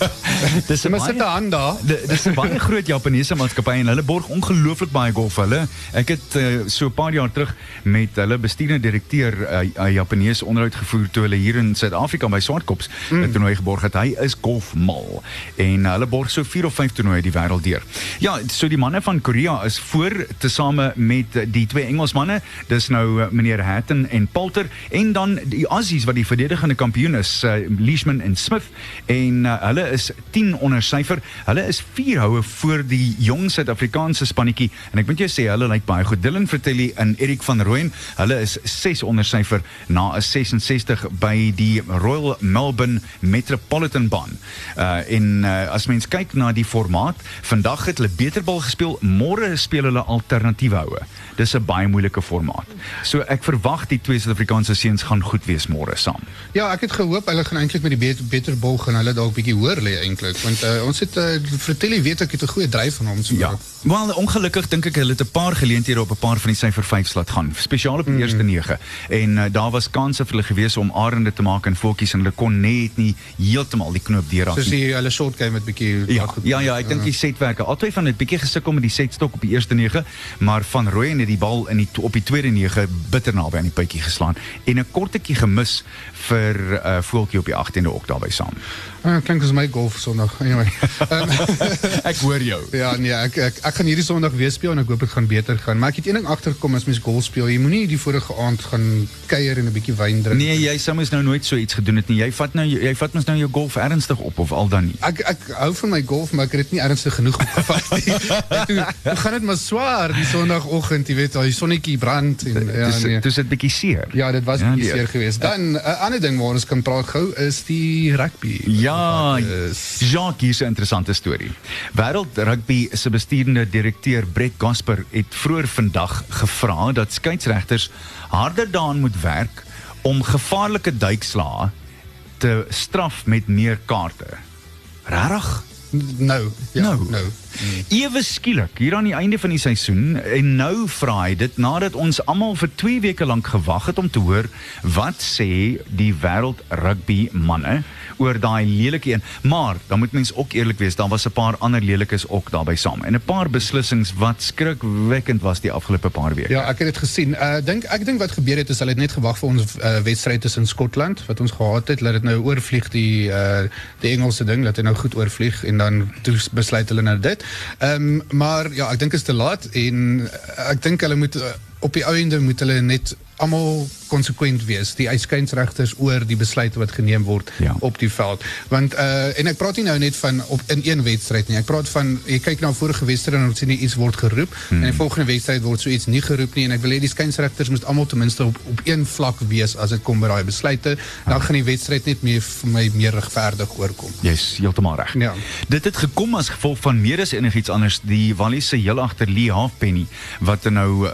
Dis 'n sit baie-. Di- Dis 'n baie groot Japaneese maatskappy en hulle borg ongelooflik baie golf hulle. Ek het uh, so 'n paar jaar terug met hulle bestuurende direkteur 'n uh, Japanees onderhoud gevoer toe hulle hier in Suid-Afrika by Swartkops 'n mm. toernooi geborg het. Hy is golfmal en hulle borg so 4 of 5 toernooie die wêreld deur. Ja, so die manne van Korea is voor tesame met die twee Engelsmanne. Dis nou meneer Hatton en Poulter en dan die Aussies wat die verdedigende kampioen is, uh, Leishman en Smith en uh, hulle is 10 onder syfer. Hulle is 4 houe voor die jong Suid-Afrikaanse spannetjie en ek moet jou sê hulle lyk baie goed. Dylan Vertelli en Erik van Rooyen, hulle is 6 onder syfer na 'n 66 by die Royal Melbourne Metropolitan baan. Uh en uh, as mens kyk na die formaat, vandag het hulle beterbal gespeel, môre speel hulle alternatiewe houe. Dis 'n baie moeilike formaat. So ek verwag die twee Suid-Afrikaanse seuns gaan goed wees môre saam. Ja, ek het gehoop hulle gaan eintlik met die beter, beter bal gaan hulle dalk bietjie hoor lê eintlik want uh, ons het uh, Vertelli weet ek het 'n goeie dryf van hom so. Ja. Wel, ongelukkig dink ek hulle het 'n paar geleenthede op 'n paar van die syfer 5s laat gaan, spesiaal op die mm. eerste 9. En uh, daar was kansse vir hulle gewees om arende te maak en voetjies en hulle kon net nie heeltemal die knoop deurraak Soos nie. die hulle short game met bietjie Ja, ja, ja, ek dink die setwerke. Albei van het bietjie gesukkel met die setstok op die eerste 9, maar van Rooyen het die bal in die op die tweede 9 bitter naby aan die puitjie geslaan en 'n kortetjie gemis vir uh, voeltjie op die 18de ook daarbey saam. Ah, klink as my golf Sondag. Anyway. Um, Ek hoor jou. ja, nee, ek, ek ek gaan hierdie Sondag weer speel en ek hoop dit gaan beter gaan. Maar ek het een ding agtergekom as mens golf speel, jy moenie die vorige aand gaan kuier en 'n bietjie wyn drink. Nee, jy sou mos nou nooit so iets gedoen het nie. Jy vat nou jy vat mos nou jou golf ernstig op of al dan nie. Ek ek hou van my golf, maar ek het dit nie ernstig genoeg opgevat nie. En toe, toe gaan dit maar swaar die Sondagoggend, jy weet, daai sonnetjie brand en ja Dis nee. dis bietjie seer. Ja, dit was Ja, ja, bietjie die- seer geweest. Dan 'n uh, ander ding waar ons kan praat gou is die die rugby. Ja, Wat is- Jacques, hier is 'n interessante storie. Wêreld Rugby se bestuurende direkteur Brett Gasper het vroeër vandag gevra dat skeieregters harder daaraan moet werk om gevaarlike duikslae te straf met meer kaarte. Regtig? Nou, ja, Nou. nou. Ewe skielik hier aan die einde van die seisoen en nou vra hy dit nadat ons almal vir 2 weke lank gewag het om te hoor wat sê die wêreld rugby manne oor daai lelike een. Maar dan moet mens ook eerlik wees, daar was 'n paar ander lelikes ook daarbey saam en 'n paar beslissings wat skrikwekkend was die afgelope paar weke. Ja, ek het dit gesien. Uh dink ek dink wat gebeur het is hulle het net gewag vir ons uh, wedstryd tussen Skotland wat ons gehad het, laat dit nou oorvlieg die uh die Engelse ding, laat dit nou goed oorvlieg en dan toe besluit hulle nou dit. Ehm maar ja, ek dink is te laat en uh, ek dink hulle moet uh, op die ou ende moet hulle net almal konsekwent wees. Die uitskynsregters oor die besluite wat geneem word Ja. op die veld. Want uh en ek praat nie nou net van op in een wedstryd nie. Ek praat van jy kyk na vorige wedstryd en ons sien iets word geroep. Hmm. en die volgende wedstryd word so iets nie geroep nie. En ek wil hê die skynsregters moet almal ten minste op op een vlak wees as dit kom by daai besluite. Dan gaan die wedstryd net meer vir my meer regverdig oorkom. Jy's heeltemal reg. Ja. Dit het gekom as gevolg van meer as enigiets anders. Die Wallis se heel agter Lee Halfpenny wat er nou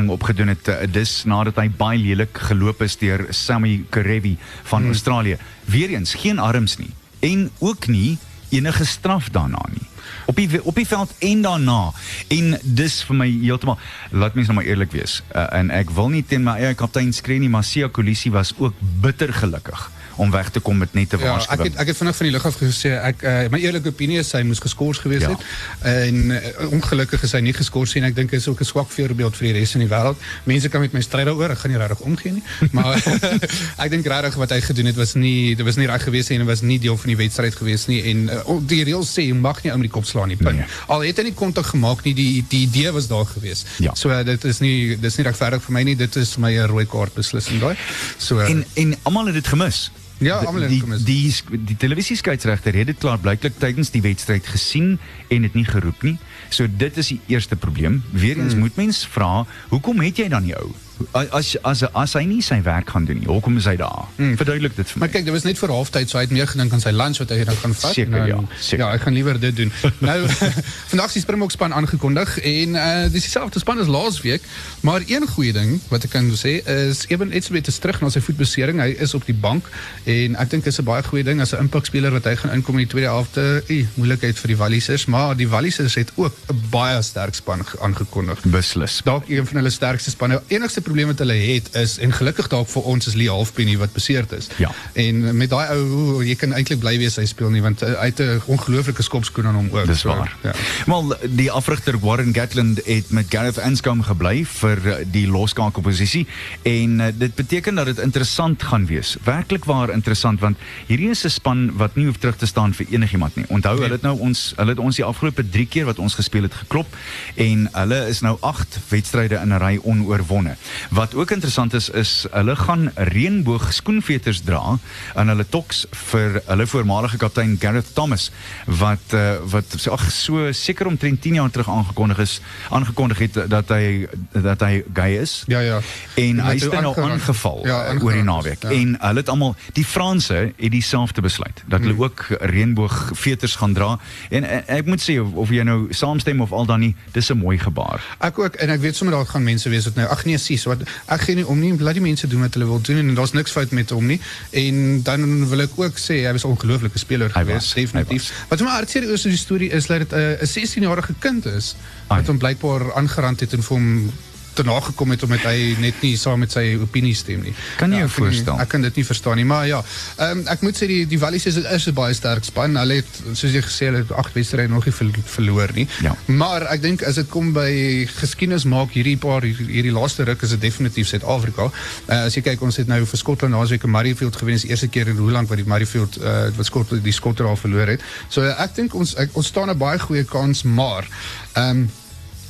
harsingskinning opgedoen het uh, dis nadat hy baie lelik geloop is deur Sammy Kerevi van hmm. Australië. Weereens geen arms nie en ook nie enige straf daarna nie. Op die op die veld en daarna en dis vir my heeltemal laat mens nou maar eerlik wees uh, en ek wil nie teen my eie kaptein skree nie maar Sia Kolisi was ook bitter gelukkig om weg te kom met net 'n Ja, ek waarskuwing. het ek het vinnig van die af gesê ek uh, my eerlike opinie is hy moes geskort gewees Ja. het en uh, ongelukkig is hy nie nie en ek dink is ook 'n swak voorbeeld vir die res van die wêreld. Mense kan met my stry daaroor, ek gaan nie regtig omgee nie. Maar ek dink regtig wat hy gedoen het was nie dit was nie reg gewees nie en was nie deel van die wedstryd gewees nie en uh, die reëls sê jy mag nie om die kop slaan nie. Punt. Nee. Al het hy nie kontak gemaak nie, die die idee was daar gewees. Ja. So uh, dit is nie regverdig vir my nie. Dit is vir my 'n rooi kaart beslissing daai. So En en almal het dit gemis. Ja, Die- het die. Die televisieskeieregter het dit klaar blyklik tydens die wedstryd gesien en dit nie geroep nie. So dit is die eerste probleem. Weereens Hmm. moet mens vra, hoekom het jy dan die ou? As as as hy nie sy werk gaan doen nie, hoekom is hy daar? Verduidelik dit vir my. Maar kyk, dit was net vir halftyd, so hy het meer gedink aan sy lunch wat hy dan gaan vat. Seker, ja, seker. Ja, ek gaan liewer dit doen. nou, vandag is die Springbok span aangekondig en uh dis dieselfde span as laasweek, maar een goeie ding wat ek kan sê is Eben Etzebeth is terug na sy voetbesering. Hy is op die bank en ek dink dis 'n baie goeie ding as 'n impakspeler wat hy gaan inkom in die tweede helfte. Eh, moeilikheid vir die Wallisers, maar die Wallisers het ook 'n baie sterk span ge- aangekondig Beslis. dalk een van hulle sterkste spanne. Enigste probleem wat hulle het is en gelukkig dalk vir ons is Lee Halfpenny wat beseerd is. Ja. En met daai ou jy kan eintlik bly wees hy speel nie want uh, hy het 'n ongelooflike skopskoen aan hom ook. Dis So, waar. Ja. Wel die afrigter Warren Gatland het met Gareth Anscombe gebly vir eh, die loskakelposisie en uh, dit beteken dat dit interessant gaan wees. Werklik waar interessant want hierdie is 'n span wat nie hoef terug te staan vir enigiemand nie. Onthou Nee. hulle het nou ons hulle het ons die afgelope 3 keer wat ons gespeel het geklop en hulle is nou 8 wedstryde in 'n ry onoorwonne. Wat ook interessant is is hulle gaan reënboog skoenveters dra aan hulle toks vir hulle voormalige kaptein Gareth Thomas wat uh, wat ag so seker omtrent 10 jaar terug aangekondig is aangekondig het dat hy dat hy gay is. Ja, ja. En hy dat is nou aangeval ja, aangeraak oor die naweek. ja. En hulle het almal die Franse het dieselfde besluit dat hulle ook reënboog veters gaan dra. En, en ek moet sê of, of jy nou saamstem of al dan nie, dis 'n mooi gebaar. Ek ook en ek weet sommer daar gaan mense wees wat nou ag nee sies wat ek gee nie om nie laat die mense doen wat hulle wil doen en daar's niks fout met hom nie. En dan wil ek ook sê hy was 'n ongelooflike speler geweest was, definitief. wat vir my hartseer is oor die storie is dat dit 'n 'n 16-jarige kind is Ai. wat hom blykbaar aangerand het en vir hom te nagekom het omdat hy net nie saam met sy opinie stem nie. Kan jy jou ek nie- voorstel? Ek kan dit nie verstaan nie, maar ja. Ehm um, ek moet sê die die Wallis is is 'n baie sterk span. Hulle het soos jy gesê het agt wedstryde nog nie ver, verloor nie. Ja. Maar ek dink as dit kom by geskiedenis maak hierdie paar hierdie, hierdie laaste ruk is dit definitief Suid-Afrika. Uh, as jy kyk ons het nou vir Skotland laasweek in Murrayfield gewen, is eerste keer in hoe lank wat die Murrayfield uh, wat Skotland die skotter al verloor het. So ek dink ons ek, ons staan 'n baie goeie kans, maar ehm um,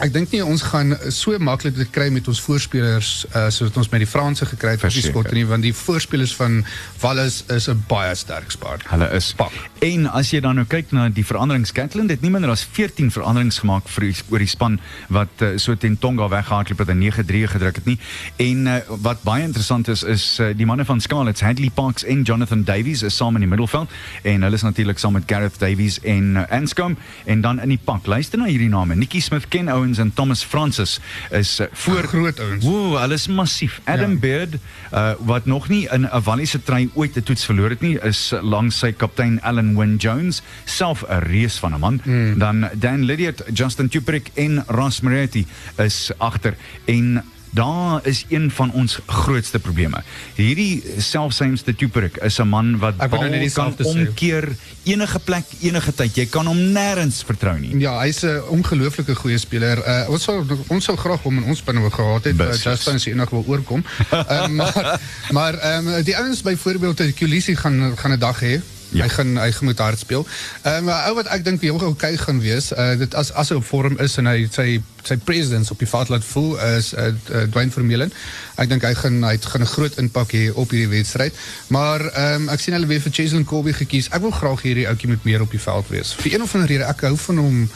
Ek dink nie ons gaan so maklik dit kry met ons voorspelers uh, soos wat ons met die Franse gekry het op die skotte nie want die voorspelers van Wallis is 'n baie sterk span. Hulle is Span. En as jy dan nou kyk na die veranderings, Catlin het nie minder as 14 veranderings gemaak vir die, oor die span wat uh, so teen Tonga weggehardloop het en 9-3 gedruk het nie. En uh, wat baie interessant is is uh, die manne van Scarlets, Hadley Parks en Jonathan Davies is saam in die middelveld en hulle is natuurlik saam met Gareth Davies en uh, Anscombe en dan in die pak. Luister na hierdie name. Nikki Smith, Ken En Thomas Francis is uh, voor Groot ouens. Woe, hulle is massief. Adam Ja. Beard uh, wat nog nie in 'n Walliese trein ooit 'n toets verloor het nie, is langs sy kaptein Alan Wynne Jones, self 'n reus van 'n man. Hmm. Dan Dan Lydiard, Justin Tuperik en Ross Moretti is agter en Daar is een van ons grootste probleme. Hierdie selfsymste Tuperik is 'n man wat bal nou kan omkeer enige plek, enige tyd. Jy kan hom nêrens vertrou nie. Ja, hy's 'n ongelooflike goeie speler. Uh, ons sou ons sou graag hom in ons wou gehad het. Uh. Justin as hy eendag wil oorkom. Uh, maar maar um, die ouens byvoorbeeld die Kulisi gaan gaan 'n dag hê. Ja. Hy gaan hy gaan moet hard speel. Ehm um, ou wat ek dink heel okay gaan wees, uh, dit as as hy op vorm is en hy sy sy presence op die veld laat voel is uh, uh, Dwayne Vermeulen. Ek dink hy gaan hy gaan 'n groot impak hê op hierdie wedstryd. Maar ehm um, ek sien hulle weer vir Cheslin Colby gekies. Ek wil graag hierdie ouetjie met meer op die veld wees. Vir een of ander rede ek hou van hom.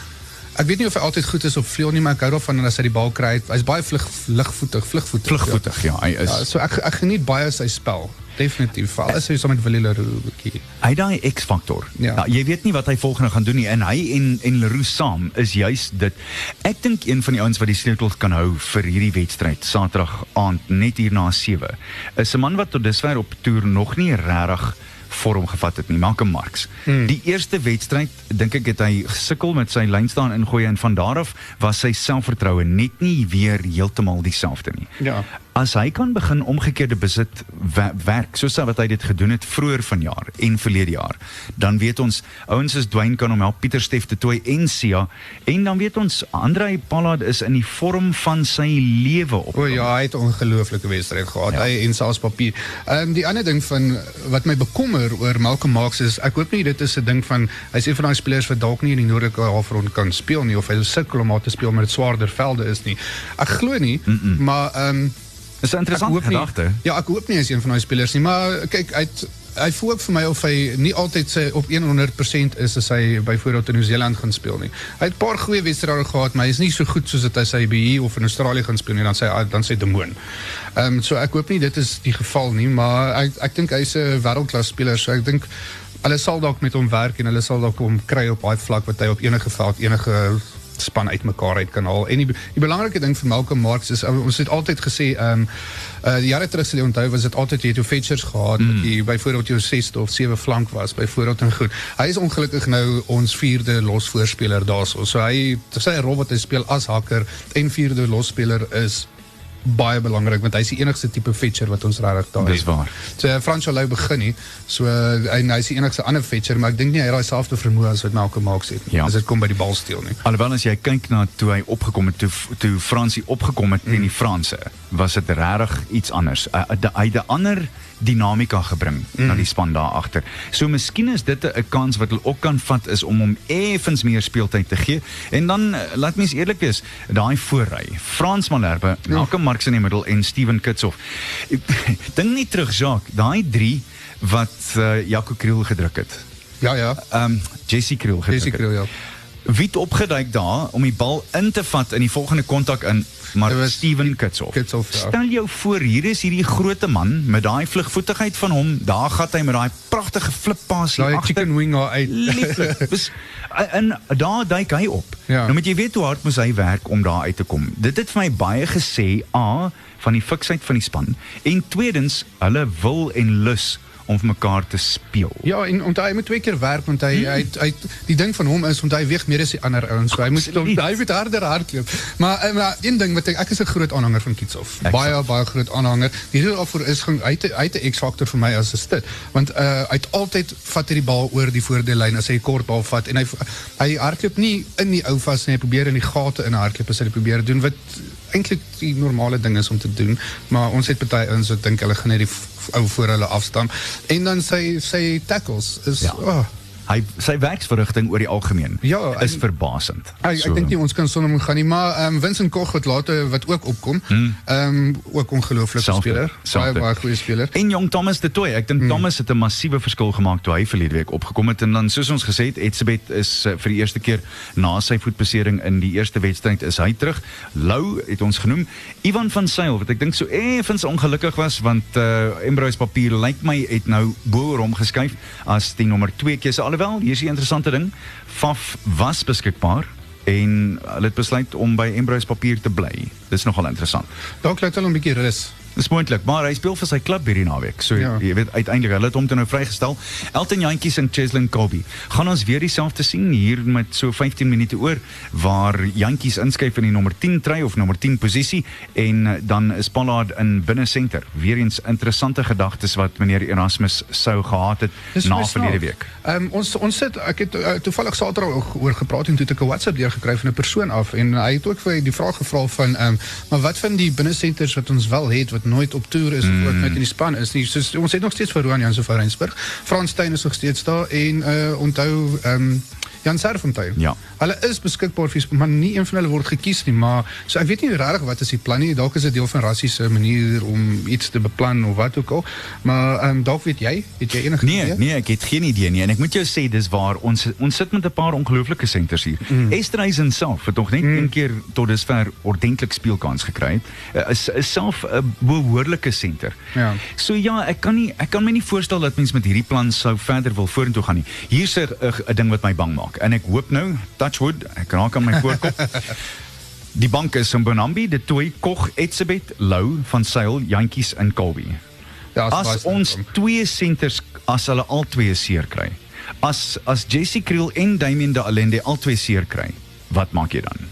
Ek weet nie of hy altyd goed is op vleuel nie, maar ek hou daarvan as hy die bal kry. Hy's baie vlug ligvoetig, vlugvoetig. Vlugvoetig, ja, hy is. Ja, so ek ek geniet baie sy spel. Definitief. Hy saam met Willie Leroux. Hy het daai X-faktor. Ja. Nou, jy weet nie wat hy volgende gaan doen nie en hy en en Leroux saam is juis dit. Ek dink een van die ouens wat die sleutels kan hou vir hierdie wedstryd Saterdag aand net hier na 7 is 'n man wat tot dusver op toer nog nie regtig vorm gevat het nie, Malcolm Marx. Hmm. Die eerste wedstryd dink ek het hy gesukkel met sy lyn staan ingooi en van daar af was sy selfvertroue net nie weer heeltemal dieselfde nie. Ja. As hy kan begin omgekeerde besit wer werk soos wat hy dit gedoen het vroeër vanjaar en verlede jaar, dan weet ons ouens soos Dwayne kan hom help, Pieter Steff te toe en Sia en dan weet ons Andrei Pollard is in die vorm van sy lewe op. O ja, hy het ongelooflike wedstryd gehad. Ja. Hy en selfs papier. Ehm um, die ander ding van wat my bekommer oor Malcolm Marx is ek hoop nie dit is 'n ding van hy's een van daai spelers wat dalk nie in die noordelike halfrond kan speel nie of hy sukkel om daar te speel omdat dit swaarder velde is nie. Ek glo nie, mm -mm. maar ehm um, Dis 'n Ek interessante gedagte. Ja, ek hoop nie hy is een van daai spelers nie, maar kyk, hy het- hy voel ook vir my of hy nie altyd sy op 100% is as hy byvoorbeeld in Nieu-Seeland gaan speel nie. Hy het 'n paar goeie wedstryde gehad, maar hy is nie so goed soos dit as hy by hier of in Australië gaan speel nie, dan hy dan sê demoon. Ehm um, so ek hoop nie dit is die geval nie, maar ek ek dink hy's 'n wêreldklas speler, so ek dink hulle sal dalk met hom werk en hulle sal dalk hom kry op daai vlak wat hy op enige veld enige span uitmekaar uit kan haal. En die die belangrike ding vir Malcolm Marx is uh, ons het altyd gesê ehm um, uh, die jare terug jy onthou was dit altyd jy het jou fetchers gehad mm. die byvoorbeeld jou 6de of 7 flank was byvoorbeeld en goed. Hy is ongelukkig nou ons vierde losvoorspeler daarso. So hy sy rol wat hy speel as hakker en vierde losspeler is baie belangrik want hy's die enigste tipe fetcher wat ons regtig daar Dis waar. So uh, Frans Lou begin nie. So uh, hy hy's die enigste ander fetcher, maar ek dink nie hy het daai selfde vermoë as wat Malcolm Marx het nie. Ja. As dit kom by die bal steel nie. Alhoewel as jy kyk na toe hy opgekom het toe toe Fransie opgekom het teen die Franse, was dit regtig iets anders. Hy hy het 'n ander dinamika gebring mm. na die span daar agter. So miskien is dit 'n kans wat hulle ook kan vat is om hom effens meer speeltyd te gee. En dan eh, laat mens eerlik wees, daai voorry, Frans Malherbe, Malcolm Marx in die middel en Steven Kitshoff. Ek Dink nie terug Jacques, daai drie wat uh, Jaco Kriel gedruk het. Ja ja. Ehm um, Jesse Kriel gedruk. Kriel ja. Wie het daar om die bal in te vat in die volgende kontak in maar Steven ja. Stel jou voor hier is hierdie groote man met daai vlugvoetigheid van hom. Daar gaan hy met daai pragtige flippasie Daai agter. chicken wing uit. Dis- En daar duik hy op. Ja. Nou moet jy weet hoe hard moet hy werk om daar uit te kom. Dit het vir my baie gesê A van die fiksheid van die span en tweedens hulle wil en lus om vir mekaar te speel. Ja, en onthou hy moet twee keer werk want hy hy hy die ding van hom is want hy weeg meer as die ander ouens. So hy moet hy moet harder hardloop. Maar, eh, maar een ding wat ek ek is 'n groot aanhanger van Kitshoff. Ek Baie baie groot aanhanger. Die rede daarvoor is gaan uit uit 'n X-faktor vir my as 'n stit. Want uh hy het altyd vat hy die bal oor die voordeellyn as hy kort bal vat en hy hy hardloop nie in die ou vas nie. Hy probeer in die gate in hardloop as hy probeer doen wat eintlik die normale ding is om te doen, maar ons het party ouens wat dink hulle gaan net die ou voor hulle afstaan. En dan sy sy tackles is Ja. ja. oh, Hy sy werksverrigting oor die algemeen Ja, is en- verbasend. Ek, ek dink nie ons kan sonder hom gaan nie, maar ehm um, Vincent Koch wat later wat ook opkom, ehm ook ongelooflike speler, baie baie goeie speler. En jong Thomas de Toey, ek dink hmm. Thomas het 'n massiewe verskil gemaak toe hy verlede week opgekom het en dan soos ons gesê het, is uh, vir die eerste keer na sy voetbesering in die eerste wedstryd is hy terug. Lou het ons genoem. Ivan van Sail wat ek dink so effens ongelukkig was want uh, Embrose papier lyk my het nou bo oor hom geskuif as die nommer 2 keuse. Alhoewel, hier is die interessante ding, Faf was beskikbaar en het besluit om by Embrose papier te bly. Dis nogal interessant. Dalk laat hulle 'n bietjie rus. Dis moontlik, maar hy speel vir sy klub hierdie naweek. So ja. Jy weet uiteindelik hulle het hom toe nou vrygestel. Elton Jantjies en Cheslin Kobe. Gaan ons weer dieselfde sien hier met so 15 minute oor waar Jantjies inskuif in die nommer 10 try of nommer 10 posisie en dan is Pollard in binne senter. Weereens interessante gedagtes wat meneer Erasmus sou gehad het Dis na verlede week. Ehm um, ons ons sit ek het uh, toevallig Saterdag oor gepraat en toe het ek 'n WhatsApp deur gekry van 'n persoon af en hy het ook vir die vraag gevra van ehm um, maar wat van die binnesenters wat ons wel het wat nooit op toer is mm. of ook net in die span is nie. Soos ons het nog steeds vir Roan Jansen van Rensburg. Frans Steyn is nog steeds daar en uh onthou ehm um, Jan Serfontein. Ja. Hulle is beskikbaar vir maar nie een van hulle word gekies nie, maar so ek weet nie regtig wat is die plan nie. Dalk is dit deel van Rassie se manier om iets te beplan of wat ook al. Maar ehm um, dalk weet jy, het jy enige Nee, idee? nee, ek het geen idee nie en ek moet jou sê dis waar ons ons sit met 'n paar ongelooflike senters hier. Mm. Esterhuizen self het nog net mm. een keer tot dusver ordentlik speelkans gekry het. Uh, Is is self 'n behoorlike senter. Ja. So ja, ek kan nie ek kan my nie voorstel dat mens met hierdie plan sou verder wil vorentoe gaan nie. Hier's 'n ding wat my bang maak en ek hoop nou touchwood, ek raak aan my voorkop. Die bank is in Bonambi, de Toy, Koch, Etsebet, Lou van Sail, Jantjies en Colby. Ja, As baie ons sterk. twee senters as hulle al twee seer kry. As as Jesse Kriel en Damien de Allende al twee seer kry, wat maak jy dan?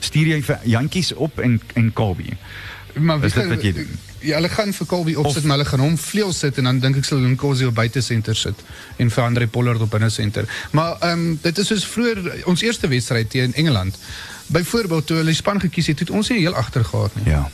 Stuur jy vir Jantjies op en en Colby. maar Is wie dit gaan- wat jy doen? Ja, hulle gaan vir Colby opsit, maar hulle gaan hom vleuel sit en dan dink ek sal Nkosi op buite senter sit en vir Andre Pollard op binne senter. Maar ehm um, dit is soos vroeër ons eerste wedstryd teen Engeland. Byvoorbeeld toe hulle die span gekies het, het ons nie heel agter gehad nie. Ja.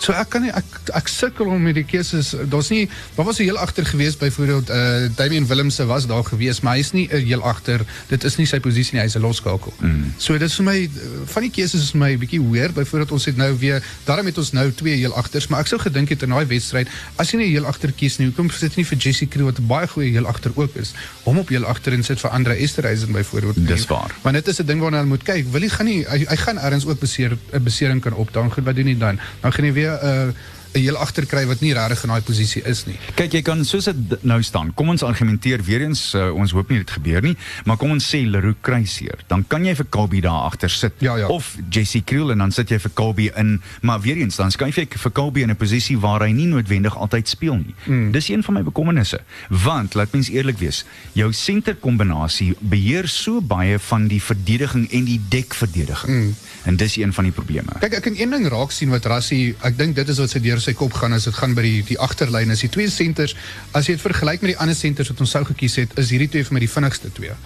So ek kan nie ek ek sukkel om met die keuses. Daar's nie daar was 'n heel agter gewees byvoorbeeld uh Damian Willemse was daar gewees, maar hy's nie 'n heel agter. Dit is nie sy posisie nie, hy's 'n loskakel. Mm. So dit is vir my eh, van die keuses is vir my 'n bietjie weird. Byvoorbeeld ons het nou weer daarom het ons nou twee heel agters, maar ek sou gedink het in daai wedstryd as jy nie heel agter kies nie, hoekom sit jy nie vir Jesse Crew wat 'n baie goeie heel agter ook is, hom op heel agter en sit vir Andre Esterhuizen byvoorbeeld. Dis waar. Maar dit is 'n ding waarna hulle moet kyk. Wil hy gaan nie hy, hy gaan ergens ook beseer 'n besering kan opdaan. Goed, wat doen hy dan? Dan gaan hy weer uh, 'n heel agter kry wat nie regtig in daai posisie is nie. Kyk, jy kan soos dit nou staan. Kom ons argumenteer weer eens, uh, ons hoop nie dit gebeur nie, maar kom ons sê Leroux kry seer. Dan kan jy vir Colby daar agter sit Ja, ja. of Jesse Kriel en dan sit jy vir Colby in, maar weer eens dan skuif jy vir Colby in 'n posisie waar hy nie noodwendig altyd speel nie. Mm. Dis een van my bekommernisse, want laat mens eerlik wees, jou senterkombinasie beheer so baie van die verdediging en die dekverdediging. Mm. En dis een van die probleme. Kyk, ek kan een ding raak sien wat Rassie, ek dink dit is wat sy deur sy kop gaan as dit gaan by die die agterlyn is. Die twee senters, as jy dit vergelyk met die ander senters wat ons sou gekies het, is hierdie twee vir my die vinnigste twee.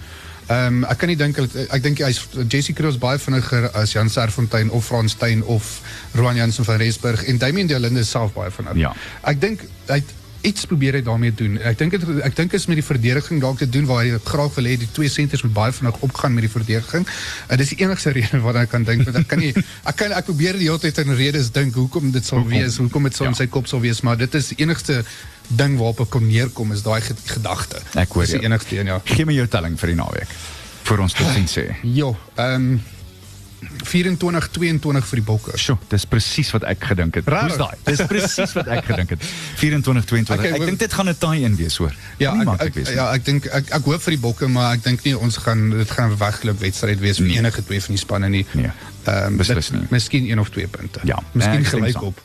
Ehm um, ek kan nie dink ek dink hy's Jesse Kroos baie vinniger as Jan Serfontein of Frans Steyn of Roan Jansen van Rensburg en Damien de Linde is self baie vinnig. Ja. Ek dink hy het iets probeer hy daarmee doen. Ek dink dit ek dink is met die verdediging dalk te doen waar hy graag wil hê die twee senters moet baie vinnig opgaan met die verdediging. En dis die enigste rede wat ek kan dink want ek kan nie ek kan ek probeer die hele tyd in redes dink hoekom dit sal Hoekom? wees, hoekom dit sou Ja. in sy kop sal wees, maar dit is die enigste ding waarop ek kon neerkom is daai ge- gedagte. Ek hoor Dis die enigste een ja. Gee my jou telling vir die naweek. Vir ons tot sien sê. Jo, ehm um, 24 22 vir die Bokke. Sjoe, dis presies wat ek gedink het. Hoe's daai? Dis presies wat ek gedink het. 24 22. Okay, ek dink dit gaan 'n tie-in wees hoor. Ja, ek, ek, wees nie. ja, ek dink ek ek hoop vir die Bokke, maar ek dink nie ons gaan dit gaan 'n wegloop wedstryd wees vir Nee. enige twee van die spanne nie. Nee, Ehm beslis dit- nie. Miskien een of twee punte. Ja, miskien ek gelyk op.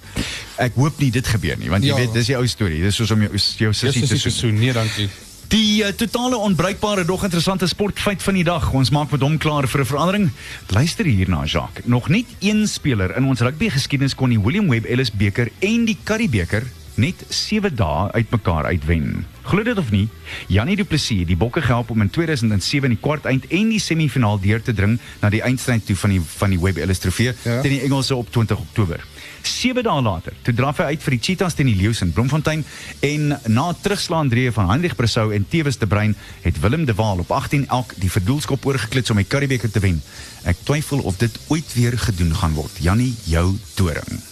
Ek hoop nie dit gebeur nie, want jy Ja. weet dis die ou storie. Dis soos om jou jou sussie te soen. nee dankie. Die uh, totale onbruikbare dog interessante sportfeit van die dag. Ons maak met hom klaar vir 'n verandering. Luister hierna, Jacques. Nog net een speler in ons rugby geskiedenis kon die William Webb Ellis beker en die Currie beker net 7 dae uitmekaar uitwen. Glo dit of nie, Janie Du Plessis het die Bokke gehelp om in 2007 in die kwarteind en die semifinaal deur te dring na die eindstryd toe van die van die Webb Ellis Trofee Ja. teen die Engelse op 20 Oktober. 7 dae later, toe draf hy uit vir die Cheetahs teen die Leeu's in Bloemfontein en na terugslaan drie van Heinrich Bressou en Tewes de Bruin het Willem de Waal op 18 elk die verdoelskop oorgeklits om die Curriebeeker te wen. Ek twyfel of dit ooit weer gedoen gaan word. Jannie, jou toring.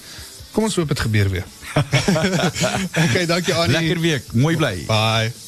Kom ons hoop dit gebeur weer. okay, dankie Annie. Lekker week, mooi bly. Bye.